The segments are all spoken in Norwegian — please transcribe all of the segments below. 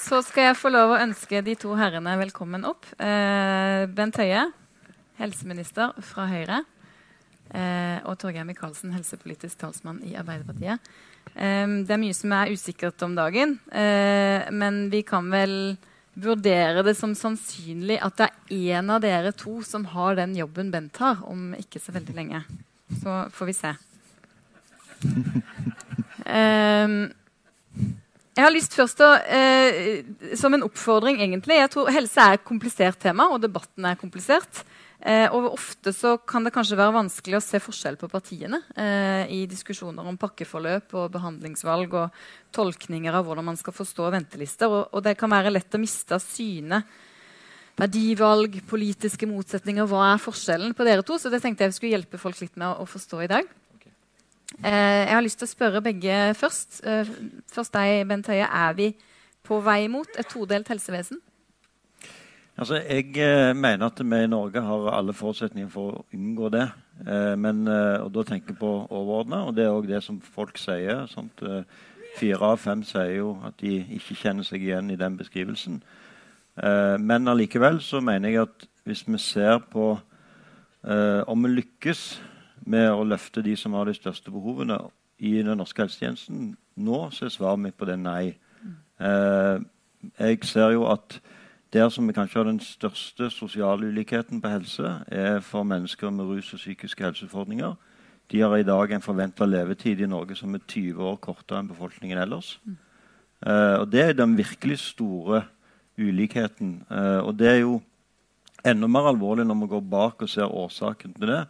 Så skal jeg få lov å ønske de to herrene velkommen opp. Eh, Bent Høie, helseminister fra Høyre. Eh, og Torgeir Micaelsen, helsepolitisk talsmann i Arbeiderpartiet. Eh, det er mye som er usikkert om dagen, eh, men vi kan vel vurdere det som sannsynlig at det er én av dere to som har den jobben Bent har, om ikke så veldig lenge. Så får vi se. Um, jeg har lyst først å, eh, Som en oppfordring, egentlig Jeg tror helse er et komplisert tema, og debatten er komplisert. Eh, og ofte så kan det kanskje være vanskelig å se forskjell på partiene eh, i diskusjoner om pakkeforløp og behandlingsvalg og tolkninger av hvordan man skal forstå ventelister. Og, og det kan være lett å miste av syne verdivalg, politiske motsetninger. Hva er forskjellen på dere to? Så det tenkte jeg skulle hjelpe folk litt med å, å forstå i dag. Eh, jeg har lyst til å spørre begge først. Eh, først deg, Bent Høie. Er vi på vei mot et todelt helsevesen? Altså, jeg eh, mener at vi i Norge har alle forutsetninger for å unngå det. Men, og da tenker jeg på overordna, og det er òg det som folk sier. Sånt, fire av fem sier jo at de ikke kjenner seg igjen i den beskrivelsen. men allikevel så mener jeg at hvis vi ser på om vi lykkes med å løfte de som har de største behovene i den norske helsetjenesten nå, så er svaret mitt på det nei. Eh, jeg ser jo at der som vi kanskje har den største sosiale ulikheten på helse, er for mennesker med rus og psykiske helseutfordringer. De har i dag en forventa levetid i Norge som er 20 år kortere enn befolkningen ellers. Eh, og Det er den virkelig store ulikheten. Eh, og det er jo enda mer alvorlig når vi går bak og ser årsaken til det.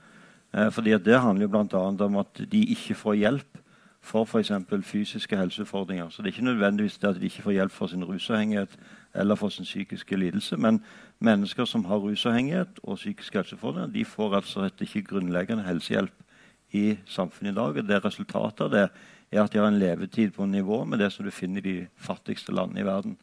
Eh, fordi Det handler jo bl.a. om at de ikke får hjelp for f.eks. fysiske helseutfordringer. Så det er ikke nødvendigvis det at de ikke får hjelp for sin rusavhengighet eller for sin psykiske lidelse. Men mennesker som har rusavhengighet og psykiske helseutfordringer, de får altså ikke grunnleggende helsehjelp i samfunnet i dag. og det Resultatet av det er at de har en levetid på nivå med det som du finner i de fattigste landene i verden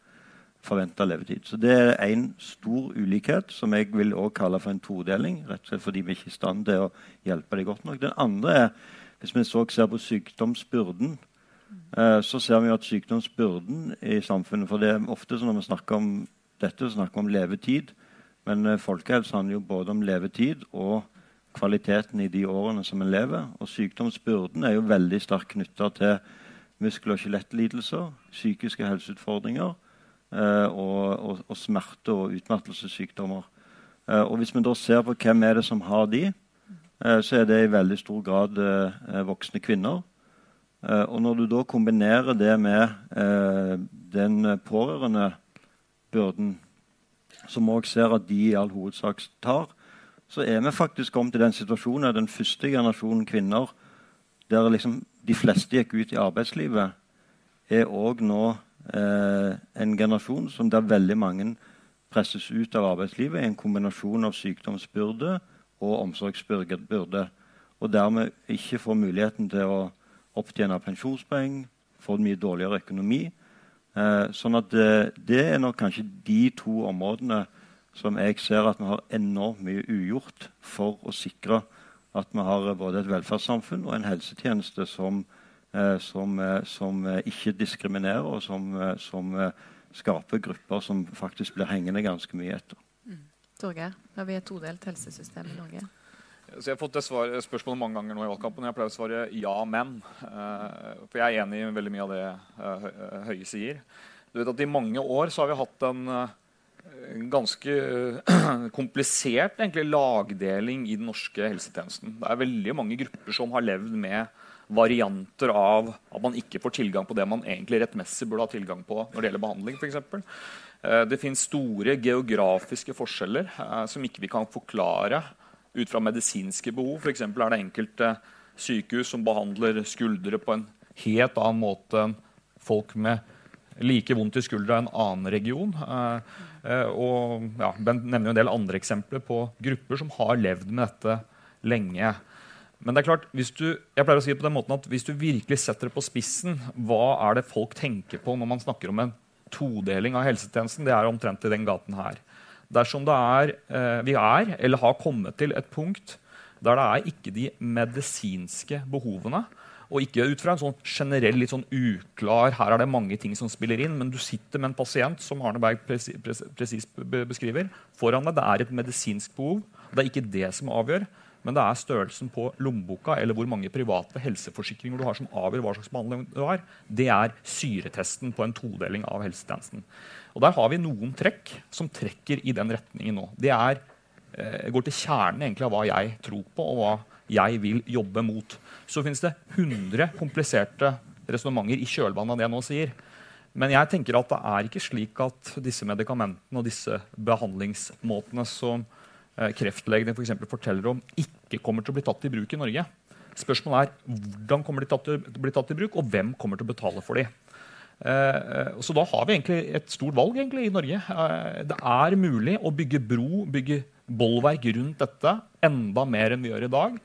forventa levetid. Så Det er en stor ulikhet som jeg vil også kalle for en todeling. rett og slett Fordi vi ikke er i stand til å hjelpe dem godt nok. Den andre er, hvis vi så ser på sykdomsbyrden, eh, så ser vi at sykdomsbyrden i samfunnet For det er ofte sånn når vi snakker om dette, så snakker vi om levetid. Men eh, folkehelse handler jo både om levetid og kvaliteten i de årene som en lever. Og sykdomsbyrden er jo veldig sterkt knytta til muskel- og skjelettlidelser, psykiske helseutfordringer og, og, og, smerte- og utmattelsessykdommer. Eh, og hvis vi da ser på hvem er det som har de, eh, så er det i veldig stor grad voksne kvinner. og når du da kombinerer det med den pårørendebyrden, som òg ser at de i all hovedsak tar, så er vi faktisk kommet til den situasjonen at den første generasjonen kvinner der liksom de fleste gikk ut i arbeidslivet, er òg nå eh, en generasjon som der veldig mange presses ut av arbeidslivet i en kombinasjon av sykdomsbyrde og omsorgsbyrde. Og dermed ikke får muligheten til å opptjene pensjonspoeng, får mye dårligere økonomi. Eh, sånn at det, det, er nok kanskje de to områdene som jeg ser at vi har enormt mye ugjort for å sikre at vi har både et velferdssamfunn og en helsetjeneste som Eh, som, eh, som, eh, ikke diskriminerer, og som, som, skaper grupper som faktisk blir hengende ganske mye etter. Mm. Torgeir, har vi et todelt helsesystem i Norge? Så jeg har fått det svar, spørsmålet mange ganger nå i valgkampen. og Jeg pleier å svare ja, men. for jeg er enig i veldig mye av det Høie sier. Du vet at I mange år så har vi hatt en, en ganske komplisert egentlig, lagdeling i den norske helsetjenesten. Det er veldig mange grupper som har levd med varianter av at man ikke får tilgang på det man egentlig rettmessig burde ha tilgang på når det gjelder behandling. Eksempel. Eh, det finnes store geografiske forskjeller eh, som ikke vi kan forklare ut fra medisinske behov. F.eks. er det enkelte sykehus som behandler skuldre på en helt annen måte enn folk med like vondt i skuldra i en annen region. Eh, og ja, Bent nevner en del andre eksempler på grupper som har levd med dette lenge. Men det er klart, du, jeg pleier å si det på den måten at hvis du virkelig setter det på spissen, hva er det folk tenker på når man snakker om en todeling av helsetjenesten? Det er omtrent i den gaten her. Dersom er, eh, vi er, eller har kommet til et punkt der det er ikke de medisinske behovene, Og ikke ut fra en sånn generell, litt sånn uklar Her er det mange ting som spiller inn, men du sitter med en pasient som Arne Berg presis, presis beskriver, foran deg. Det er et medisinsk behov. Det er ikke det som avgjør, men det er størrelsen på lommeboka eller hvor mange private helseforsikringer du har som avgjør hva slags behandling du har. Det er syretesten på en todeling av helsetjenesten. Og Der har vi noen trekk som trekker i den retningen nå. Det er, eh, går til kjernen av hva jeg tror på, og hva jeg vil jobbe mot. Så finnes det 100 kompliserte resonnementer i kjølvannet av det jeg nå sier. Men jeg tenker at det er ikke slik at disse medikamentene og disse behandlingsmåtene som eh, kreftlegene for eksempel, forteller om, ikke kommer til å bli tatt i bruk i Norge. Spørsmålet er hvordan kommer de til å bli tatt i bruk, og hvem kommer til å betale for dem. Eh, så da har vi egentlig et stort valg egentlig, i Norge. Eh, det er mulig å bygge bro, bygge bolverk rundt dette enda mer enn vi gjør i dag.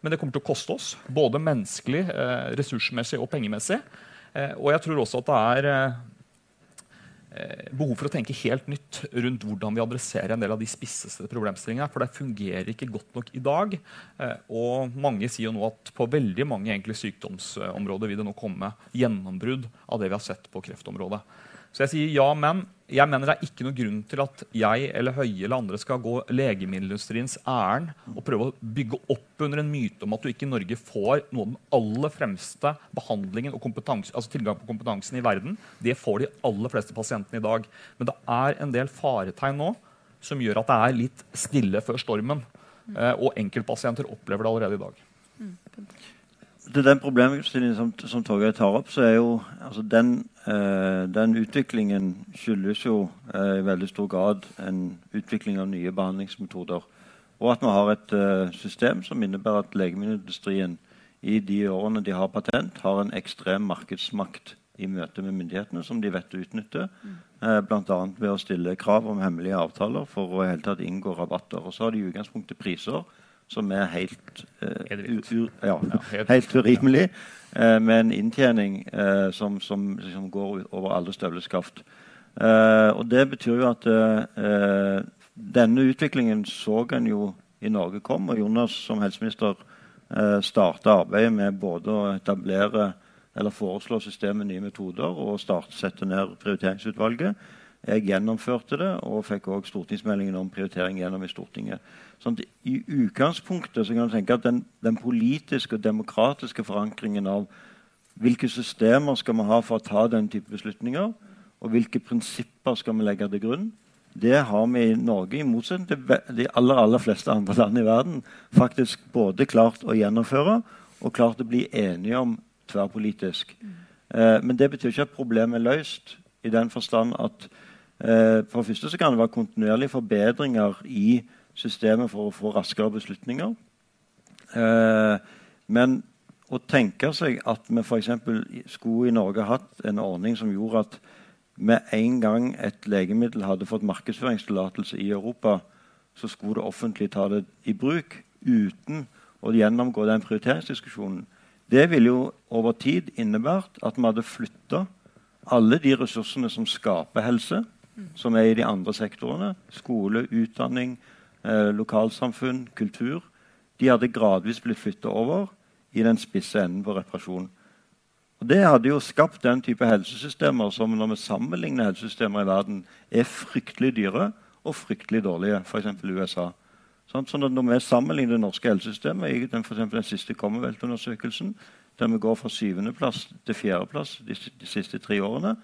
Men det kommer til å koste oss, både menneskelig, eh, ressursmessig og pengemessig. Eh, og jeg tror også at det er eh, behov for å tenke helt nytt rundt hvordan vi adresserer en del av de spisseste problemstillingene. For det fungerer ikke godt nok i dag. Og mange sier jo nå at på veldig mange sykdomsområder vil det nå komme gjennombrudd av det vi har sett på kreftområdet. Så jeg sier ja, men. Jeg mener det er ikke noen grunn til at jeg eller Høie eller andre skal gå legemiddelindustriens ærend og prøve å bygge opp under en myte om at du ikke i Norge får noe av den aller fremste behandlingen og altså tilgang på kompetansen i verden. Det får de aller fleste pasientene i dag. Men det er en del faretegn nå som gjør at det er litt stille før stormen. Eh, og enkeltpasienter opplever det allerede i dag. Til den problemstillingen som, som Torgeir tar opp, så er jo altså den, eh, den, utviklingen skyldes jo eh, i veldig stor grad en utvikling av nye behandlingsmetoder. Og at vi har et eh, system som innebærer at legemiddelindustrien i de årene de har patent, har en ekstrem markedsmakt i møte med myndighetene som de vet å utnytte. Eh, Bl.a. ved å stille krav om hemmelige avtaler for å helt tatt inngå rabatter. Og så har de i utgangspunktet priser som er helt, uh, ja, helt urimelig, uh, med en inntjening uh, som, som, som, går over alle støvleskaft. og Det betyr jo at denne utviklingen så en jo i Norge kom. Og Jonas som helseminister uh, starta arbeidet med både å etablere eller foreslå systemet nye metoder og starte, sette ned prioriteringsutvalget. Jeg gjennomførte det og fikk også stortingsmeldingen om prioritering gjennom i Stortinget. Sånn I utgangspunktet så kan du tenke at den, den, politiske og demokratiske forankringen av hvilke systemer skal vi ha for å ta den type beslutninger, og hvilke prinsipper skal vi legge til grunn, det har vi i Norge, i motsetning til de aller, aller fleste andre land i verden, faktisk både klart å gjennomføre og klart å bli enige om tverrpolitisk. Eh, men det betyr ikke at problemet er løst, i den forstand at for det første kan det være kontinuerlige forbedringer i systemet for å få raskere beslutninger. Eh, men å tenke seg at vi f.eks. skulle i Norge hatt en ordning som gjorde at med en gang et legemiddel hadde fått markedsføringstillatelse i Europa, så skulle det offentlig ta det i bruk uten å gjennomgå den prioriteringsdiskusjonen. Det ville jo over tid innebært at vi hadde flytta alle de ressursene som skaper helse, som er i de andre sektorene, skole, utdanning, eh, lokalsamfunn, kultur, de hadde gradvis blitt flytta over i den spisse enden på reparasjon. Og Det hadde jo skapt den type helsesystemer som når vi sammenligner helsesystemer i verden, er fryktelig dyre og fryktelig dårlige, f.eks. USA. Sånn, sånn at Når vi sammenligner det norske helsesystemet i den, for den siste Commonwealth-undersøkelsen, der vi går fra syvendeplass til fjerdeplass de, de siste tre årene,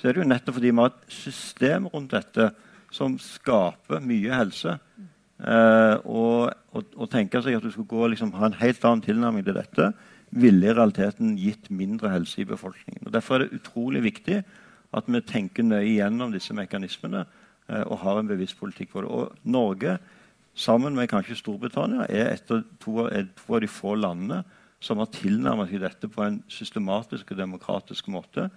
så er det jo nettopp fordi vi har et system rundt dette som skaper mye helse. Eh, og, og, tenke seg at du skulle gå liksom, ha en helt annen tilnærming til dette, ville i realiteten gitt mindre helse i befolkningen. Og Derfor er det utrolig viktig at vi tenker nøye gjennom disse mekanismene eh, og har en bevisst politikk på det. Og Norge, sammen med kanskje Storbritannia, er et av, to, er to av de få landene som har tilnærmet seg dette på en systematisk og demokratisk måte.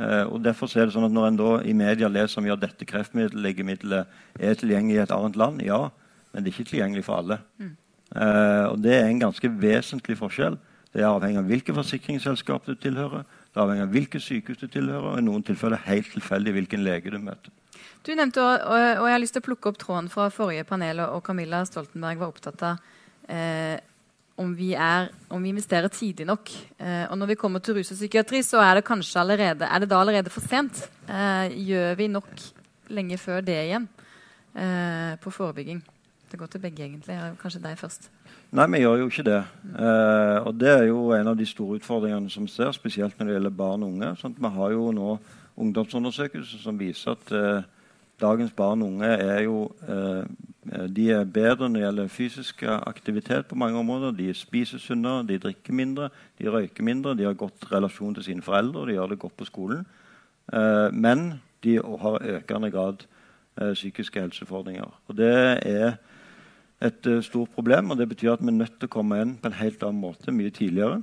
Eh, og derfor er det sånn at Når en da i media leser om ja, dette kreftlegemiddelet er tilgjengelig i et annet land, ja, men det er ikke tilgjengelig for alle. Mm. Eh, og Det er en ganske vesentlig forskjell. Det er avhengig av hvilke forsikringsselskap du tilhører, det er avhengig av hvilke sykehus du tilhører, og i noen tilfeller helt tilfeldig hvilken lege du møter. Du nevnte, og, og jeg har lyst til å plukke opp tråden fra forrige panel, og Camilla Stoltenberg var opptatt av eh, om vi, er, om vi investerer tidlig nok. Eh, og når vi kommer til rus og psykiatri, så er det kanskje allerede, er det da allerede for sent. Eh, gjør vi nok lenge før det igjen eh, på forebygging? Det går til begge, egentlig. Kanskje deg først. Nei, vi gjør jo ikke det. Eh, og det er jo en av de store utfordringene som ser, spesielt når det gjelder barn og unge. Sånn vi har jo nå ungdomsundersøkelser som viser at eh, dagens barn og unge er jo eh, de er bedre når det gjelder fysisk aktivitet på mange områder. De spiser sunnere, de drikker mindre, de røyker mindre, de har godt relasjon til sine foreldre, og de gjør det godt på skolen. Eh, men de har økende grad eh, psykiske helseutfordringer. Og det er et stort problem, og det betyr at vi er nødt til å komme inn på en helt annen måte mye tidligere.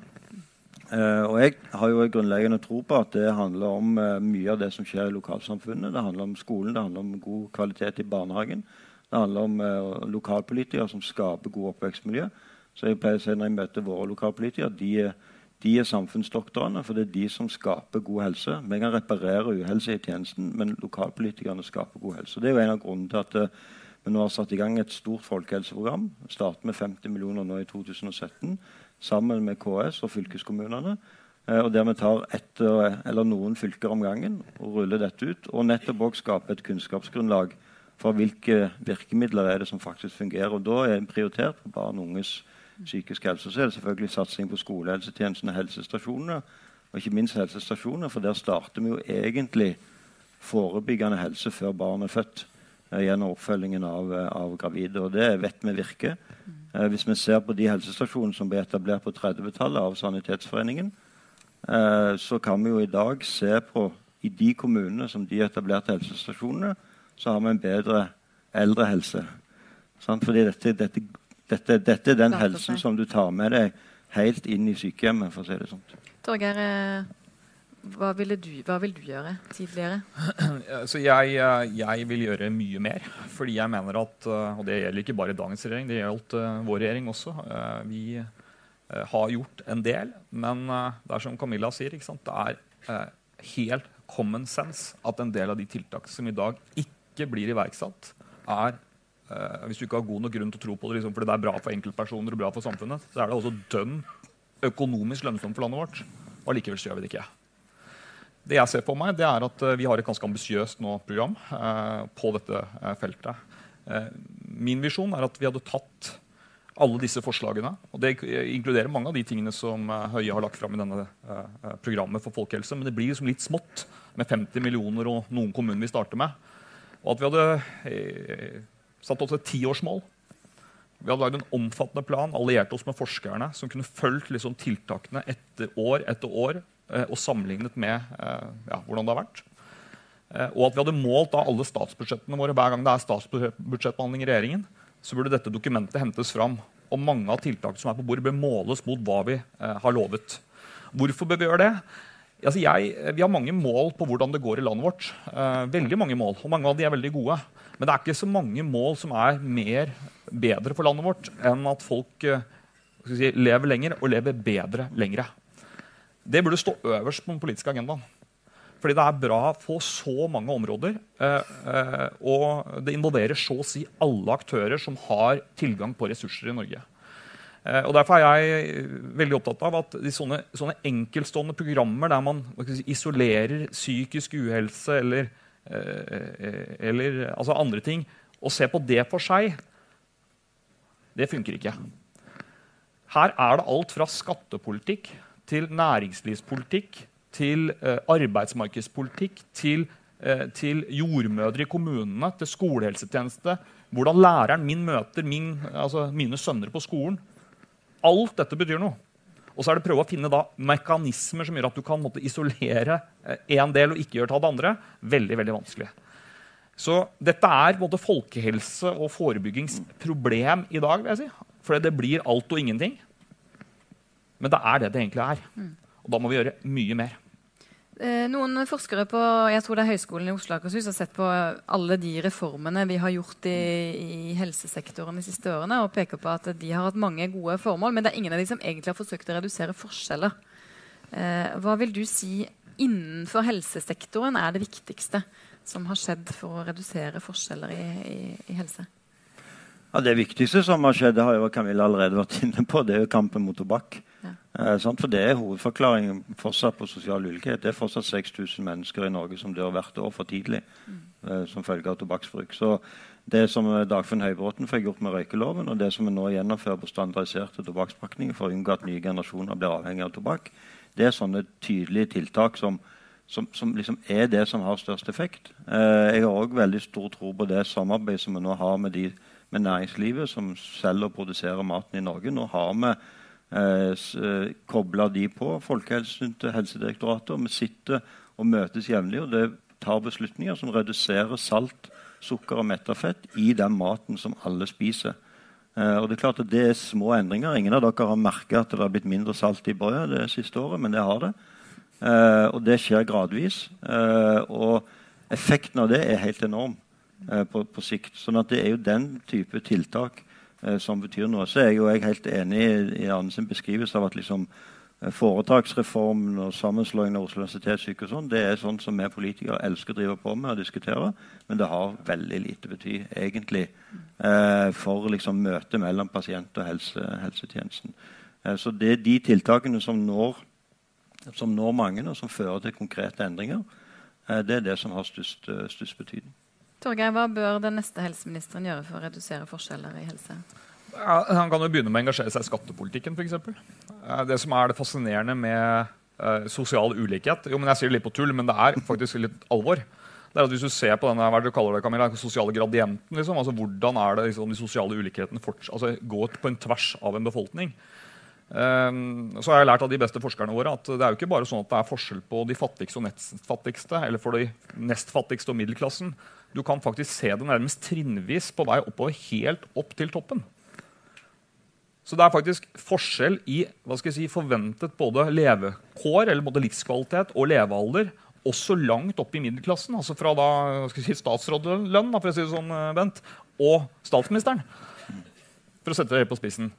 Uh, og Jeg har jo grunnleggende tro på at det handler om uh, mye av det som skjer i lokalsamfunnet. Det handler om skolen, det handler om god kvalitet i barnehagen. Det handler om lokalpolitikere som skaper gode oppvekstmiljø. Så jeg pleier å si når jeg møter våre lokalpolitikere, de, de er samfunnsdoktorene, for det er de som skaper god helse. Vi kan reparere uhelse i tjenesten, men lokalpolitikerne skaper god helse. Det er jo en av grunnene til at vi nå har satt i gang et stort folkehelseprogram. Starter med 50 millioner nå i 2017 sammen med KS og fylkeskommunene. Eh, og der vi tar ett eller noen fylker om gangen og ruller dette ut. Og nettopp òg skaper et kunnskapsgrunnlag for hvilke virkemidler er det som faktisk fungerer. Og da er det prioritert på barn og unges psykisk helse. Så er det selvfølgelig satsing på skolehelsetjenesten og helsestasjonene. Og ikke minst helsestasjonene, for der starter vi jo egentlig forebyggende helse før barnet er født. Eh, gjennom oppfølgingen av, eh, av, gravide. Og det vet vi virker. Eh, hvis vi ser på de helsestasjonene som ble etablert på 30-tallet av Sanitetsforeningen, eh, så kan vi jo i dag se på i de kommunene som de etablerte helsestasjonene, så har vi en bedre eldrehelse. Sant? Fordi dette, dette, dette, dette, er den helsen som du tar med deg helt inn i sykehjemmet, for å si det sånn. Torgeir, eh, hva, du, hva, vil du gjøre tidligere? Så jeg, jeg, vil gjøre mye mer. Fordi jeg mener at Og det gjelder ikke bare dagens regjering, det gjelder uh, vår regjering også. Vi har gjort en del. Men det er som Camilla sier, det er helt common sense at en del av de tiltak som i dag ikke blir iverksatt, er Hvis du ikke har god nok grunn til å tro på det liksom, fordi det er bra for enkeltpersoner og bra for samfunnet, så er det også dønn økonomisk lønnsomt for landet vårt. Og likevel gjør vi det ikke. Det jeg ser på meg, det er at eh, vi har et ganske ambisiøst program eh, på dette eh, feltet. Min visjon er at vi hadde tatt alle disse forslagene. og Det inkluderer mange av de tingene som Høie har lagt fram i denne programmet for folkehelse. Men det blir liksom litt smått med 50 millioner og noen kommuner vi starter med. Og at vi hadde satt oss et tiårsmål. Vi hadde lagd en omfattende plan, alliert oss med forskerne, som kunne fulgt liksom, tiltakene etter år etter år og sammenlignet med eh, ja, hvordan det har vært. Eh, og at vi hadde målt da alle statsbudsjettene våre hver gang det er statsbudsjettbehandling i regjeringen, så burde dette dokumentet hentes fram. Og mange av tiltakene som er på bordet, bør måles mot hva vi har lovet. Hvorfor bør vi gjøre det? Altså jeg, vi har mange mål på hvordan det går i landet vårt. Eh, veldig mange mål, og mange av de er veldig gode. Men det er ikke så mange mål som er mer bedre for landet vårt enn at folk eh, si, lever lenger og lever bedre lengre. Det burde stå øverst på den politiske agendaen. Fordi det er bra på så mange områder. Eh, eh, og det involverer så å si alle aktører som har tilgang på ressurser i Norge. Eh, og Derfor er jeg veldig opptatt av at sånne, sånne enkeltstående programmer der man isolerer psykisk uhelse eller, eller altså andre ting, og ser på det for seg, det funker ikke. Her er det alt fra skattepolitikk til næringslivspolitikk, til eh, arbeidsmarkedspolitikk, til, eh, til, jordmødre i kommunene, til skolehelsetjeneste. Hvordan læreren min møter min, altså mine sønner på skolen. Alt dette betyr noe. Og så er det prøve å finne da, mekanismer som gjør at du kan måtte, isolere én eh, del og ikke gjøre det andre. Veldig, veldig vanskelig. Så dette er både folkehelse- og forebyggingsproblem i dag. vil jeg si. For det blir alt og ingenting. Men det er det det egentlig er. Mm. Og da må vi gjøre mye mer. Eh, noen forskere på jeg tror det er Høgskolen i Oslo Akershus har sett på alle de reformene vi har gjort i, i, helsesektoren de siste årene, og peker på at de har hatt mange gode formål, men det er ingen av de som egentlig har forsøkt å redusere forskjeller. Eh, hva vil du si innenfor helsesektoren er det viktigste som har skjedd for å redusere forskjeller i, i, i helse? Ja, Det viktigste som har skjedd, det har jo Camilla allerede vært inne på, det er jo kampen mot tobakk. Eh, for Det er hovedforklaringen fortsatt på sosial ulikhet. Det er fortsatt 6000 mennesker i Norge som dør hvert år for tidlig mm. eh, som følge av tobakksbruk. Så det som Dagfinn Høybråten fikk gjort med røykeloven, og det som vi nå gjennomfører på standardiserte tobakkspakninger for å unngå at nye generasjoner blir avhengig av tobakk, det er sånne tydelige tiltak som, som, som liksom er det som har størst effekt. Eh, jeg har òg veldig stor tro på det samarbeidet som vi nå har med, de, med næringslivet som selger og produserer maten i Norge. Nå har vi eh, eh kobla de på Folkehelseinstituttet, Helsedirektoratet, og vi sitter og møtes jevnlig. og det tar beslutninger som reduserer salt, sukker og metta fett i den maten som alle spiser. Eh, og Det er klart at det er små endringer. Ingen av dere har merka at det har blitt mindre salt i brødet det siste året, men det har det. Eh, og det skjer gradvis. Eh, og effekten av det er helt enorm eh, på, på, sikt. sånn at det er jo den type tiltak som betyr noe. Så er jeg jo helt enig i, i Arne sin beskrivelse av at liksom, Eh, foretaksreformen og sammenslåingen av Oslo universitetssykehus sånn, det er sånn som vi politikere elsker å drive på med og diskutere, men det har veldig lite bety egentlig eh, for liksom, møtet mellom pasient og helse, helsetjenesten. Eh, så det er de tiltakene som når, som når, mange, og som fører til konkrete endringer, eh, det er det som har størst, eh, betydning. Torgeir, Hva bør den neste helseministeren gjøre for å redusere forskjeller i helse? Ja, han kan jo begynne med å engasjere seg i skattepolitikken. Eksempel. Eh, det som er det fascinerende med uh, sosial ulikhet Jo, men Jeg sier det litt på tull, men det er faktisk litt alvor. Det er at Hvis du ser på denne hva du kaller det, Camilla, sosiale gradienten liksom, altså Hvordan er det liksom, de sosiale ulikhetene altså, går på en tvers av en befolkning? Um, så har jeg lært av de beste forskerne våre at det er jo ikke bare sånn at det er forskjell på de fattigste og nest fattigste, eller for de nest fattigste og middelklassen. Du kan faktisk se det nærmest trinnvis på vei oppover, helt opp til toppen. Så det er faktisk forskjell i si, forventet både levekår, eller både livskvalitet og levealder, også langt opp i middelklassen. Altså fra da, si, statsrådlønn for å si det sånn, eh, Bent, og statsministeren. For å sette det på spissen.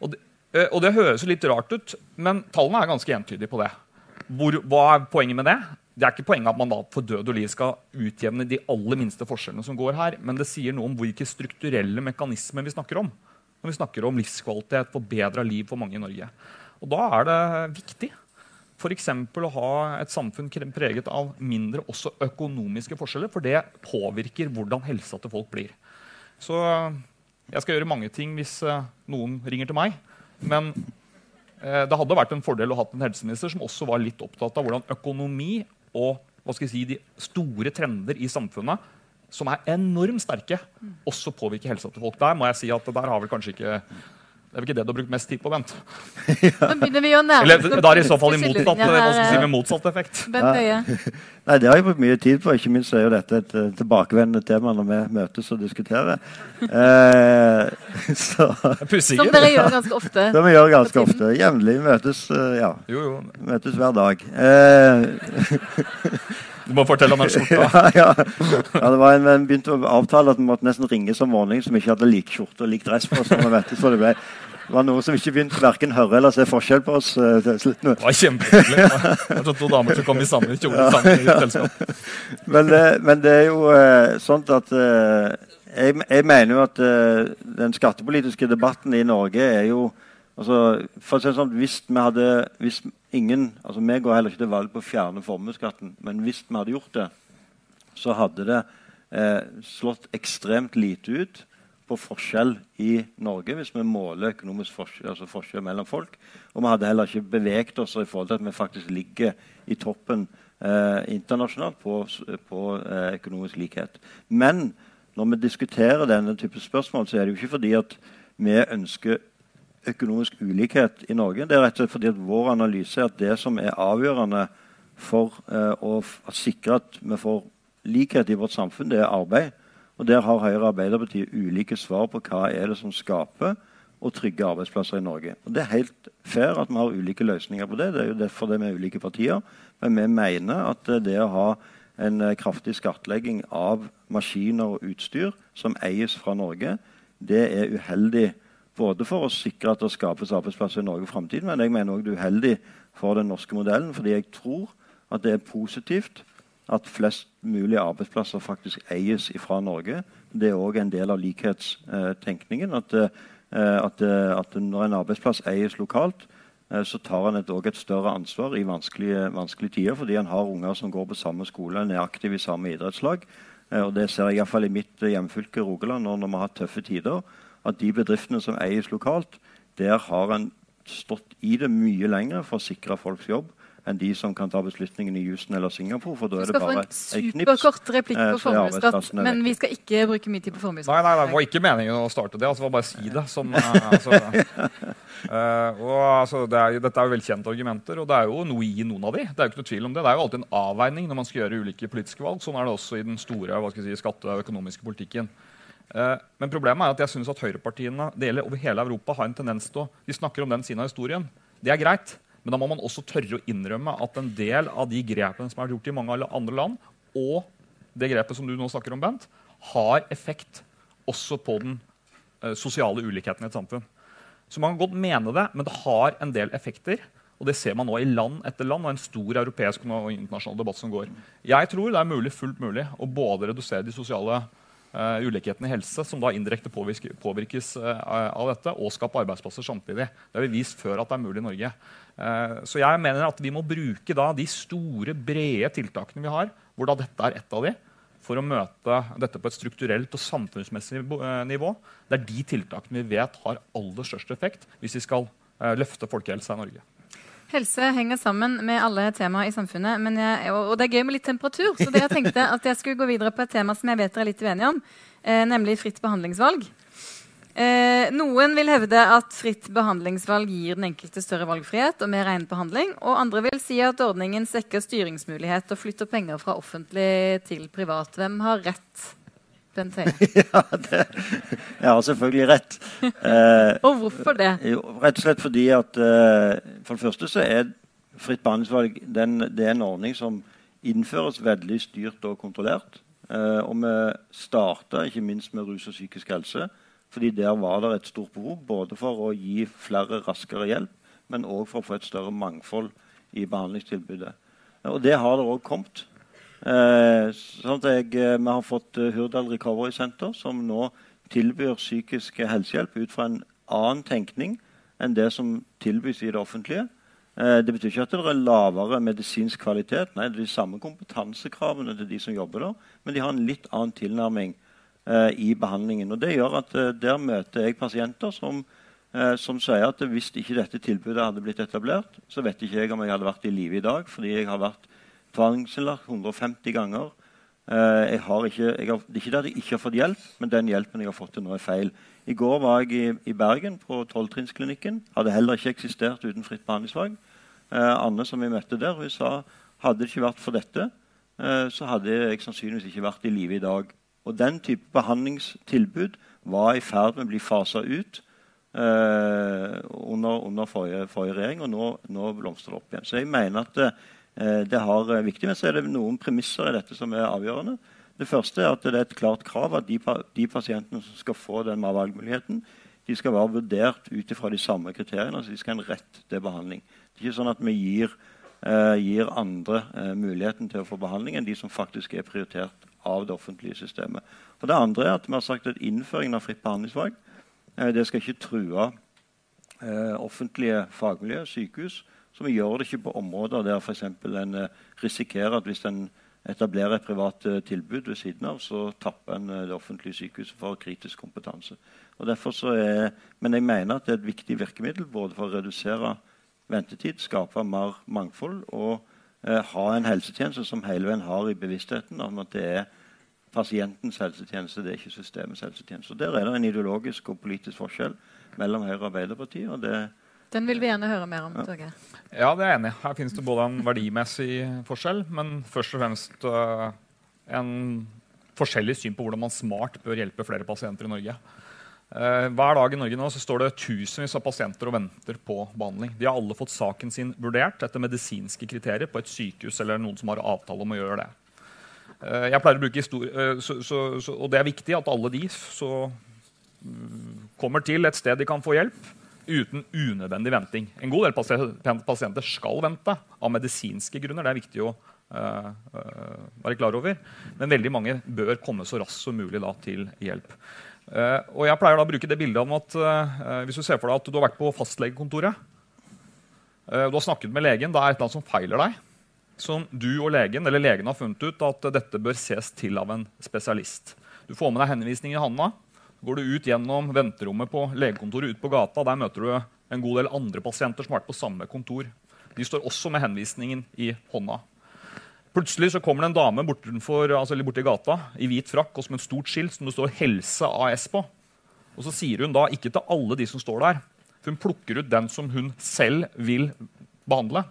Og det, eh, og det høres litt rart ut, men tallene er ganske entydige på det. Hvor, hva er poenget med det? Det er ikke poenget at man da for død og liv skal utjevne de aller minste forskjellene som går her, men det sier noe om hvilke strukturelle mekanismer vi snakker om når vi snakker om livskvalitet, forbedra liv for mange i Norge. Og Da er det viktig f.eks. å ha et samfunn preget av mindre også økonomiske forskjeller. For det påvirker hvordan helsa til folk blir. Så jeg skal gjøre mange ting hvis uh, noen ringer til meg. Men uh, det hadde vært en fordel å ha en helseminister som også var litt opptatt av hvordan økonomi og hva skal jeg si, de store trender i samfunnet som er enormt sterke, også påvirker helsa til folk. Der må jeg si at der har vel kanskje ikke det er vel ikke det du har brukt mest tid på, Bent? ja. Nå begynner vi å nærme Eller da er det i så fall i motsatt, hva skal si, med motsatt effekt. Bent Høie. Nei, Det har jeg brukt mye tid på. Ikke minst er jo dette et uh, tilbakevendende tema når vi møtes og diskuterer. Uh, så, Som dere gjør ganske ofte. Som vi gjør ganske ofte. Jevnlig møtes, uh, ja. Jo, jo. møtes hver dag. Du må fortelle om den skjorta. ja, ja. ja, det var en, en begynte å avtale at vi måtte nesten ringe som morgenen som ikke hadde lik skjorte og lik dress på oss. For det, ble, det var noen som ikke begynte verken høre eller se forskjell på oss. Uh, til slutt. Det var kjempehyggelig. Det var to damer som kom i samme kjole sammen i selskap. Men, men, det er jo uh, sånn at uh, jeg, jeg, mener jo at den skattepolitiske debatten i Norge er jo altså, for å si sånn, Hvis vi hadde hvis ingen, altså Vi går heller ikke til valg på å fjerne formuesskatten, men hvis vi hadde gjort det, så hadde det eh, slått ekstremt lite ut på forskjell i Norge hvis vi måler økonomisk forskjell, altså forskjell mellom folk. Og vi hadde heller ikke beveget oss i forhold til at vi faktisk ligger i toppen eh, internasjonalt på, på eh, økonomisk likhet. Men når vi diskuterer denne type spørsmål, så er det jo ikke fordi at vi ønsker økonomisk ulikhet i Norge. Det er rett og slett fordi vår analyse er at det som er avgjørende for eh, å sikre at vi får likhet i vårt samfunn, det er arbeid. Og Der har Høyre og Arbeiderpartiet ulike svar på hva er det som skaper og trygge arbeidsplasser i Norge. Og Det er helt fair at vi har ulike løsninger på det. Det er jo derfor det er med ulike partier. Men vi mener at det å ha en eh, kraftig skattlegging av maskiner og utstyr som eies fra Norge, det er uheldig både for å sikre at det skapes arbeidsplasser i Norge i framtiden, men jeg mener også det er uheldig for den norske modellen. Fordi jeg tror at det er positivt at flest mulig arbeidsplasser faktisk eies fra Norge. Det er òg en del av likhetstenkningen. At, at, at, når en arbeidsplass eies lokalt, så tar en et, et større ansvar i vanskelige, vanskelige tider, fordi han har unger som går på samme skole, en er aktiv i samme idrettslag. Og Det ser jeg iallfall i mitt hjemfylke Rogaland når vi har hatt tøffe tider. At de bedriftene som eies lokalt, der har en stått i det mye lenger for å sikre folks jobb enn de som kan ta beslutningen i Houston eller Singapore. for da er det bare et knips. Vi skal få en superkort replikk på formuesskatt, men vi skal ikke bruke mye tid på formuesskatt. Nei, nei, det var ikke meningen å starte det. altså, det var bare å si det. Som, altså, uh, og, altså, det er, dette er jo velkjente argumenter, og det er jo noe i noen av de. Det er jo ikke noe tvil om det. Det er jo alltid en avveining når man skal gjøre ulike politiske valg. Sånn er det også i den store hva skal jeg si, skatte- og økonomiske politikken. Uh, men problemet er at jeg synes at høyrepartiene det gjelder over hele Europa, har en tendens til å De snakker om den siden av historien. Det er greit. Men da må man også tørre å innrømme at en del av de grepene som er gjort i mange andre land, og det grepet som du nå snakker om, Bent, har effekt også på den uh, sosiale ulikheten i et samfunn. Så man kan godt mene det, men det har en del effekter. Og det ser man nå i land etter land og en stor europeisk og internasjonal debatt som går. Jeg tror det er mulig, fullt mulig å både redusere de sosiale uh, ulikheten i helse, som da indirekte påvirkes uh, av dette, og skape arbeidsplasser samtidig. Det har vi vist før at det er mulig i Norge. Uh, så jeg mener at vi må bruke da de store, brede tiltakene vi har, hvor da dette er ett av de, for å møte dette på et strukturelt og samfunnsmessig eh, nivå. Det er de tiltakene vi vet har aller størst effekt hvis vi skal løfte folkehelsa i Norge. Helse henger sammen med alle temaer i samfunnet. Jeg, og det er gøy med litt temperatur. Så jeg tenkte at jeg skulle gå videre på et tema som jeg vet dere er litt uenige om, eh, nemlig fritt behandlingsvalg. Eh, noen vil hevde at fritt behandlingsvalg gir den enkelte større valgfrihet og mer egnet behandling. Og andre vil si at ordningen svekker styringsmulighet og flytter penger fra offentlig til privat. Hvem har rett? Bent Høie. ja, det, jeg har selvfølgelig rett. Eh, og hvorfor det? Jo, rett og slett fordi at eh, For det første så er fritt behandlingsvalg den, det er en ordning som innføres veldig styrt og kontrollert. Eh, og vi starta ikke minst med rus og psykisk helse fordi der var det et stort behov både for å gi flere raskere hjelp, men òg for å få et større mangfold i behandlingstilbudet. Og det har det òg kommet. Eh, sånn jeg, eh, vi har fått uh, Hurdal Recovery Center, som nå tilbyr psykisk helsehjelp ut fra en annen tenkning enn det som tilbys i det offentlige. Eh, det betyr ikke at det er lavere medisinsk kvalitet. Nei, det er de samme kompetansekravene til de som jobber der, men de har en litt annen tilnærming eh, i behandlingen. Og Det gjør at eh, der møter jeg pasienter som, eh, som, sier at hvis ikke dette tilbudet hadde blitt etablert, så vet ikke jeg om jeg hadde vært i live i dag, fordi jeg har vært tvangsinnlagt 150 ganger. Eh, ikke, har, det er ikke det at jeg ikke har fått hjelp, men den hjelpen jeg har fått til nå, er feil. I går var jeg i, i Bergen, på tolvtrinnsklinikken. Hadde heller ikke eksistert uten fritt behandlingsvalg. Eh, Anne som vi møtte der, hun sa hadde det ikke vært for dette, eh, så hadde jeg sannsynligvis ikke vært i live i dag. Og den type behandlingstilbud var i ferd med å bli fasa ut eh, under, under forrige, forrige, regjering, og nå, nå, blomstrer det opp igjen. Så jeg mener at eh, det har eh, viktig, Men så er det noen premisser i dette som er avgjørende. Det første er at det er et klart krav at de, de pasientene som skal få den valgmuligheten, de skal være vurdert ut fra de samme kriteriene. altså De skal ha en rett til behandling. Det er ikke sånn at vi gir, eh, gir andre eh, muligheten til å få behandling enn de som faktisk er prioritert av det offentlige systemet. Og det andre er at vi har sagt at Innføringen av fritt behandlingsvalg eh, det skal ikke true eh, offentlige fagmiljø, sykehus. Så vi gjør det ikke på områder der f.eks. en eh, risikerer at hvis en etablerer et privat eh, tilbud ved siden av, så tapper en eh, det offentlige sykehuset for kritisk kompetanse. Er, men jeg mener at det er et viktig virkemiddel både for å redusere ventetid, skape mer mangfold og eh, ha en helsetjeneste som hele veien har i bevisstheten om at det er pasientens helsetjeneste, det er ikke systemets helsetjeneste. Og Der er det en ideologisk og politisk forskjell mellom Høyre og Arbeiderpartiet. og det den vil vi gjerne høre mer om. Ja, ja det er jeg enig i. Her finnes det både en verdimessig forskjell, men først og fremst uh, en forskjellig syn på hvordan man smart bør hjelpe flere pasienter i Norge. Uh, hver dag i Norge nå så står det tusenvis av pasienter og venter på behandling. De har alle fått saken sin vurdert etter medisinske kriterier på et sykehus eller noen som har avtale om å gjøre det. Uh, jeg pleier å bruke historie, uh, så, så, så, Og det er viktig at alle de så, mm, kommer til et sted de kan få hjelp uten unødvendig venting. En god del pasienter skal vente av medisinske grunner. Det er viktig å uh, uh, være klar over. Men veldig mange bør komme så raskt som mulig da, til hjelp. Uh, og jeg pleier da å bruke det bildet om at hvis du ser for deg at du har vært på fastlegekontoret, du har snakket med legen, da er et eller annet som feiler deg. Som du og legen eller legen har funnet ut at dette bør ses til av en spesialist. Du får med deg henvisning i handa. Går du ut gjennom venterommet på legekontoret ut på gata, der møter du en god del andre pasienter som har vært på samme kontor. De står også med henvisningen i hånda. Plutselig så kommer det en dame bortenfor, altså borti gata i hvit frakk og som et stort skilt som det står 'Helse AS' på. Og Så sier hun da ikke til alle de som står der. For hun plukker ut den som hun selv vil behandle.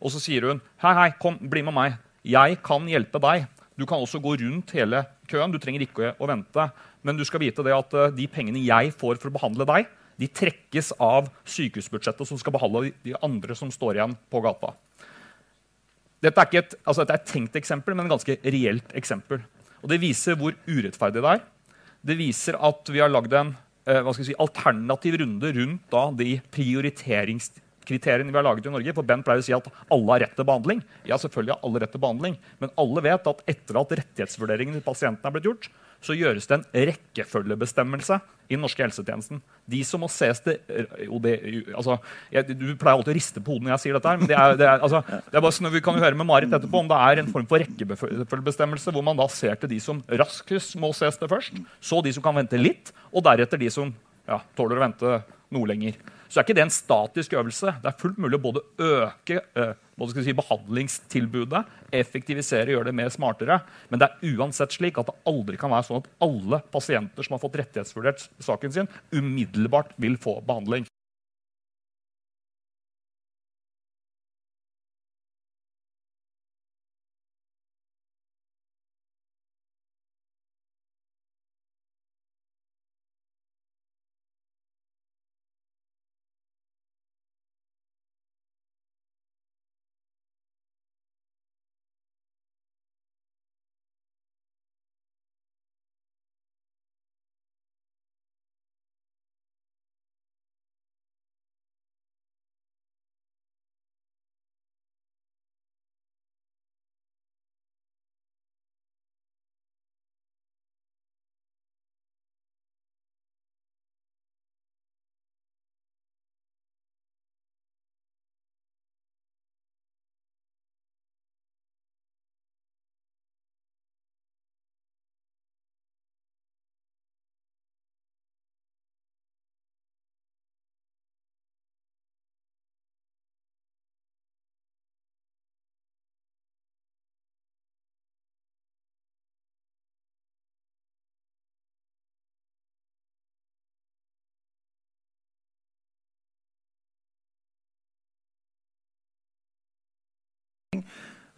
Og så sier hun 'Hei, hei, kom, bli med meg. Jeg kan hjelpe deg.' Du kan også gå rundt hele køen. Du trenger ikke å vente. Men du skal vite det at eh, de pengene jeg får for å behandle deg, de trekkes av sykehusbudsjettet som skal behandle de andre som står igjen på gata. Dette er, et, altså dette er et tenkt eksempel, men et ganske reelt eksempel. Og Det viser hvor urettferdig det er. Det viser at vi har lagd en eh, si, alternativ runde rundt da, de prioriteringskriteriene vi har laget i Norge. For Bent pleier å si at alle har rett til behandling. Ja, selvfølgelig har alle rett til behandling, Men alle vet at etter at rettighetsvurderingen til pasienten er blitt gjort, så gjøres det en rekkefølgebestemmelse i den norske helsetjenesten. De som må ses til det, altså, jeg, Du pleier alltid å riste på hodet når jeg sier dette. her, men det er, det er, altså, det er bare Vi kan jo høre med Marit etterpå om det er en form for rekkefølgebestemmelse hvor man da ser til de som raskest må ses til først, så de som kan vente litt, og deretter de som ja, tåler å vente noe lenger så er ikke det en statisk øvelse. Det er fullt mulig å både øke eh, si, behandlingstilbudet, effektivisere, gjøre det mer smartere. Men det er uansett slik at det aldri kan være sånn at alle pasienter som har fått rettighetsvurdert saken sin, umiddelbart vil få behandling.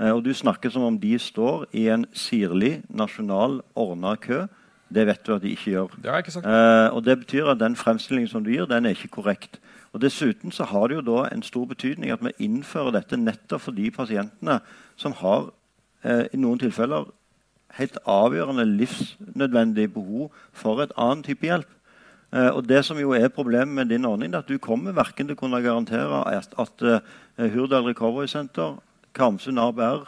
Og du snakker som om de står i en sirlig, nasjonal, ordna kø. Det vet du at de ikke gjør. Det har jeg ikke. Eh, og det betyr at den fremstillingen som du gir, den er ikke korrekt. Og Dessuten så har det jo da en stor betydning at vi innfører dette nettopp for de pasientene som har eh, i noen tilfeller helt avgjørende livsnødvendig behov for et annet type hjelp. Eh, og Det som jo er problemet med din ordning, er at du kommer verken til å kunne garantere at, at uh, Hurdal Recovery Center Karmsund ABR,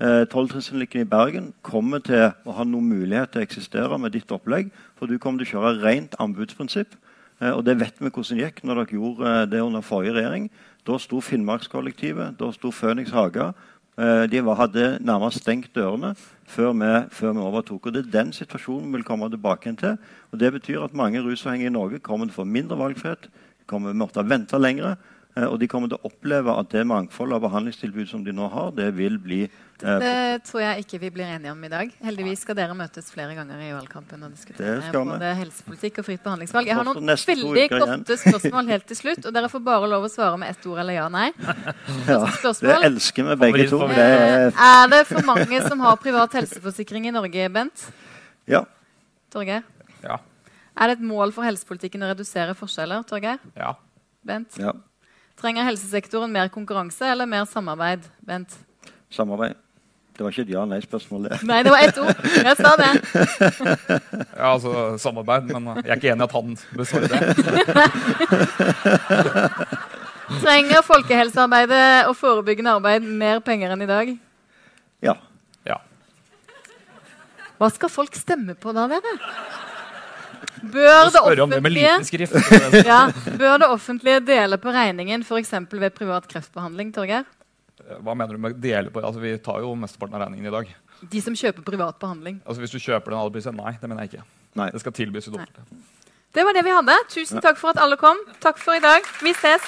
eh, tolvtrinnsklinikken i Bergen, kommer til å ha noen mulighet til å eksistere med ditt opplegg. For du kommer til å kjøre rent anbudsprinsipp. Eh, og det vet vi hvordan det gikk når dere gjorde eh, det under forrige regjering. Da sto Finnmarkskollektivet, da sto Føniks Haga. De hadde nærmest stengt dørene før vi, før vi, overtok. og Det er den situasjonen vi vil komme tilbake til. og Det betyr at mange rusavhengige i Norge kommer til å få mindre valgfrihet, kommer til å måtte vente lenger. Eh, og de kommer til å oppleve at det mangfoldet av behandlingstilbud som de nå har, det vil bli eh, Det tror jeg ikke vi blir enige om i dag. Heldigvis skal dere møtes flere ganger i valgkampen og diskutere både helsepolitikk og fritt behandlingsvalg. Jeg har noen veldig korte spørsmål helt til slutt, og dere får bare lov å svare med ett ord eller ja nei. Ja, det elsker vi begge to. Det er... er det for mange som har privat helseforsikring i Norge, Bent? Ja. Torgeir? Ja. Er det et mål for helsepolitikken å redusere forskjeller? Torgeir? Ja. Bent? Ja. Trenger helsesektoren mer konkurranse eller mer samarbeid? Bent? Samarbeid. Det var ikke et ja-nei-spørsmål. det. Nei, det var ett ord. Jeg sa det. ja, altså samarbeid, men jeg er ikke enig i at han besvarer det. Trenger folkehelsearbeidet og forebyggende arbeid mer penger enn i dag? Ja. Ja. Hva skal folk stemme på da, dere? Bør det offentlige ja, Bør det offentlige dele på regningen f.eks. ved privat kreftbehandling? Torgeir? Hva mener du med dele på? Altså, vi tar jo mesteparten av regningen i dag. De som kjøper privat behandling. Altså, hvis du kjøper den alle priser? Nei, det mener jeg ikke. Nei. Det skal tilbys i det offentlige. Det var det vi hadde. Tusen takk for at alle kom. Takk for i dag. Vi ses.